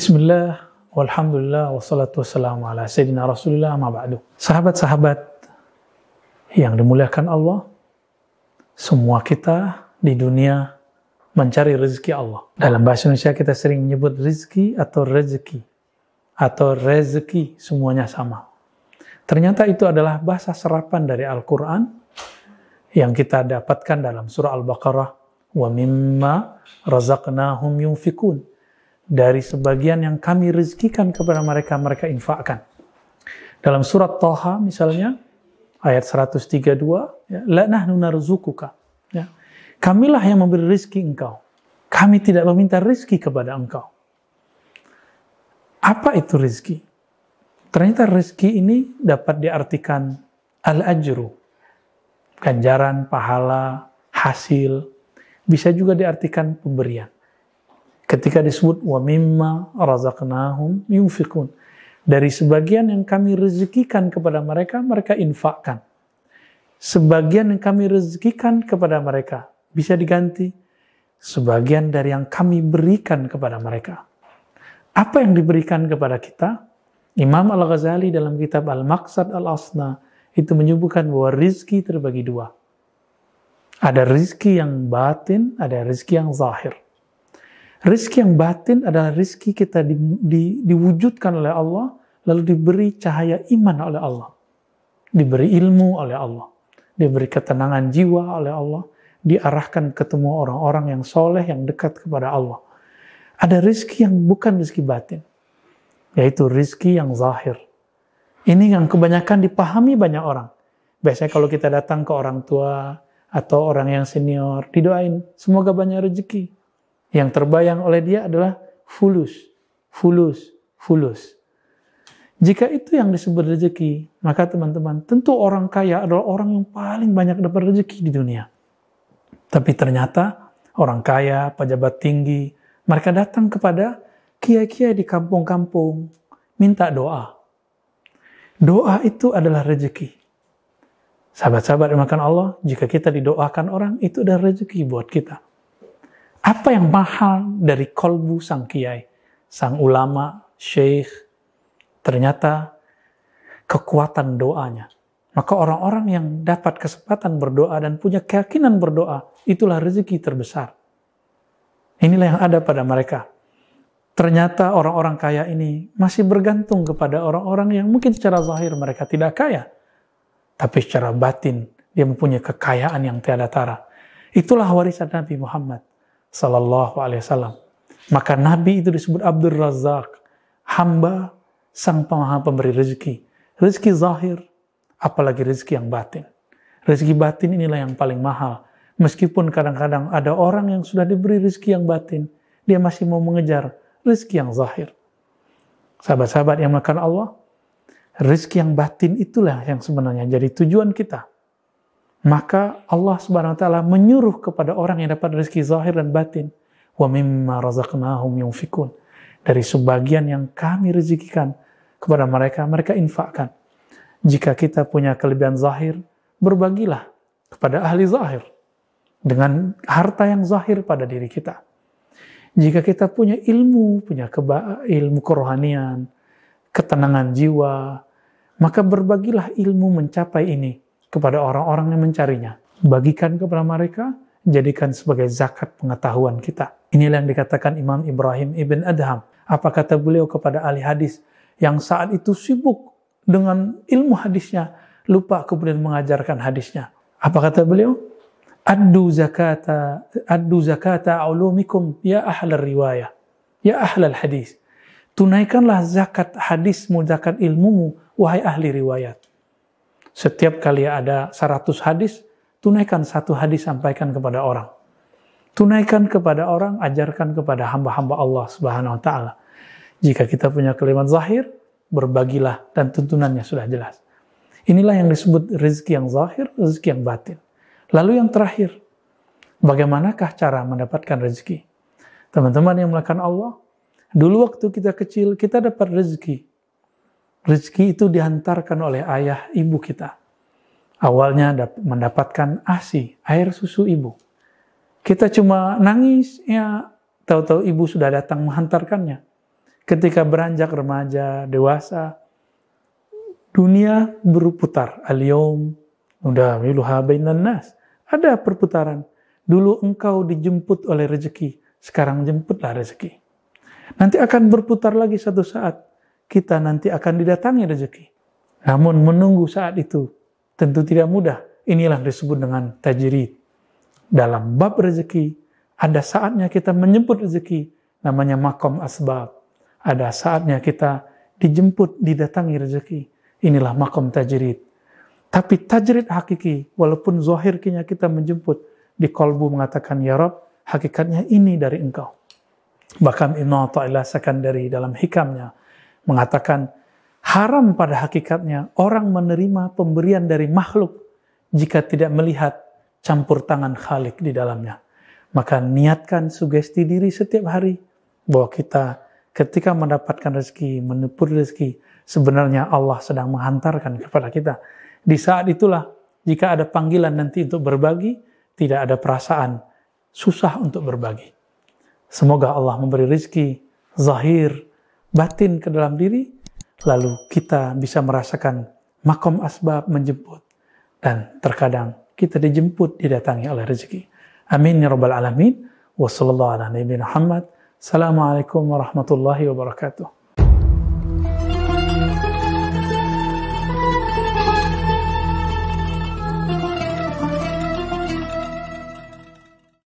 Bismillah, walhamdulillah, wassalatu wassalamu ala sayyidina rasulillah, ma ba'du. Sahabat-sahabat yang dimuliakan Allah, semua kita di dunia mencari rezeki Allah. Dalam bahasa Indonesia kita sering menyebut rezeki atau rezeki. Atau rezeki, semuanya sama. Ternyata itu adalah bahasa serapan dari Al-Quran yang kita dapatkan dalam surah Al-Baqarah. Wa mimma yunfikun. Dari sebagian yang kami rezekikan kepada mereka, mereka infakkan. Dalam surat Taha misalnya, ayat 132, ya, La nahnu narzukuka. Ya. Kamilah yang memberi rizki engkau. Kami tidak meminta rizki kepada engkau. Apa itu rizki? Ternyata rizki ini dapat diartikan al-ajru. Ganjaran, pahala, hasil. Bisa juga diartikan pemberian. Ketika disebut wa mimma razaqnahum yunfikun. Dari sebagian yang kami rezekikan kepada mereka, mereka infakkan. Sebagian yang kami rezekikan kepada mereka, bisa diganti sebagian dari yang kami berikan kepada mereka. Apa yang diberikan kepada kita? Imam Al-Ghazali dalam kitab Al-Maqsad Al-Asna itu menyebutkan bahwa rizki terbagi dua. Ada rizki yang batin, ada rizki yang zahir. Rizki yang batin adalah rizki kita di, di, diwujudkan oleh Allah, lalu diberi cahaya iman oleh Allah. Diberi ilmu oleh Allah. Diberi ketenangan jiwa oleh Allah diarahkan ketemu orang-orang yang soleh, yang dekat kepada Allah. Ada rizki yang bukan rizki batin, yaitu rizki yang zahir. Ini yang kebanyakan dipahami banyak orang. Biasanya kalau kita datang ke orang tua atau orang yang senior, didoain, semoga banyak rezeki. Yang terbayang oleh dia adalah fulus, fulus, fulus. Jika itu yang disebut rezeki, maka teman-teman, tentu orang kaya adalah orang yang paling banyak dapat rezeki di dunia. Tapi ternyata orang kaya, pejabat tinggi, mereka datang kepada kiai-kiai di kampung-kampung, minta doa. Doa itu adalah rezeki. Sahabat-sahabat makan Allah, jika kita didoakan orang, itu adalah rezeki buat kita. Apa yang mahal dari kolbu sang kiai, sang ulama, syekh, ternyata kekuatan doanya. Maka orang-orang yang dapat kesempatan berdoa dan punya keyakinan berdoa, itulah rezeki terbesar. Inilah yang ada pada mereka. Ternyata orang-orang kaya ini masih bergantung kepada orang-orang yang mungkin secara zahir mereka tidak kaya. Tapi secara batin, dia mempunyai kekayaan yang tiada tara. Itulah warisan Nabi Muhammad Sallallahu Alaihi Wasallam. Maka Nabi itu disebut Abdul Razak, hamba sang pemaha pemberi rezeki. Rezeki zahir, apalagi rezeki yang batin. Rezeki batin inilah yang paling mahal. Meskipun kadang-kadang ada orang yang sudah diberi rezeki yang batin, dia masih mau mengejar rezeki yang zahir. Sahabat-sahabat yang makan Allah, rezeki yang batin itulah yang sebenarnya jadi tujuan kita. Maka Allah Subhanahu wa taala menyuruh kepada orang yang dapat rezeki zahir dan batin, wa mimma razaqnahum yunfikun. Dari sebagian yang kami rezekikan kepada mereka, mereka infakkan. Jika kita punya kelebihan zahir, berbagilah kepada ahli zahir dengan harta yang zahir pada diri kita. Jika kita punya ilmu, punya keba ilmu kerohanian, ketenangan jiwa, maka berbagilah ilmu mencapai ini kepada orang-orang yang mencarinya. Bagikan kepada mereka, jadikan sebagai zakat pengetahuan kita. Inilah yang dikatakan Imam Ibrahim Ibn Adham. Apa kata beliau kepada ahli hadis yang saat itu sibuk dengan ilmu hadisnya, lupa kemudian mengajarkan hadisnya. Apa kata beliau? Addu zakata, addu zakata ulumikum ya ahlal riwayah, ya ahlal hadis. Tunaikanlah zakat hadismu, zakat ilmumu, wahai ahli riwayat. Setiap kali ada 100 hadis, tunaikan satu hadis sampaikan kepada orang. Tunaikan kepada orang, ajarkan kepada hamba-hamba Allah Subhanahu wa taala. Jika kita punya kalimat zahir, berbagilah dan tuntunannya sudah jelas. Inilah yang disebut rezeki yang zahir, rezeki yang batin. Lalu yang terakhir, bagaimanakah cara mendapatkan rezeki? Teman-teman yang melakukan Allah, dulu waktu kita kecil kita dapat rezeki. Rezeki itu dihantarkan oleh ayah ibu kita. Awalnya mendapatkan ASI, air susu ibu. Kita cuma nangis, ya tahu-tahu ibu sudah datang menghantarkannya ketika beranjak remaja, dewasa, dunia berputar. Al-yawm nudawiluha bainan nas. Ada perputaran. Dulu engkau dijemput oleh rezeki, sekarang jemputlah rezeki. Nanti akan berputar lagi satu saat. Kita nanti akan didatangi rezeki. Namun menunggu saat itu tentu tidak mudah. Inilah disebut dengan tajrid. Dalam bab rezeki, ada saatnya kita menjemput rezeki, namanya makom asbab. Ada saatnya kita dijemput, didatangi rezeki. Inilah makom tajrid. Tapi tajrid hakiki, walaupun zahirnya kita menjemput, di kolbu mengatakan, Ya Rob, hakikatnya ini dari engkau. Bahkan Ibn Atta'illah dari dalam hikamnya mengatakan, haram pada hakikatnya orang menerima pemberian dari makhluk jika tidak melihat campur tangan Khalik di dalamnya. Maka niatkan sugesti diri setiap hari bahwa kita ketika mendapatkan rezeki, menepur rezeki, sebenarnya Allah sedang menghantarkan kepada kita. Di saat itulah, jika ada panggilan nanti untuk berbagi, tidak ada perasaan susah untuk berbagi. Semoga Allah memberi rezeki zahir, batin ke dalam diri, lalu kita bisa merasakan makom asbab menjemput. Dan terkadang kita dijemput, didatangi oleh rezeki. Amin ya rabbal alamin. Wassalamualaikum warahmatullahi wabarakatuh.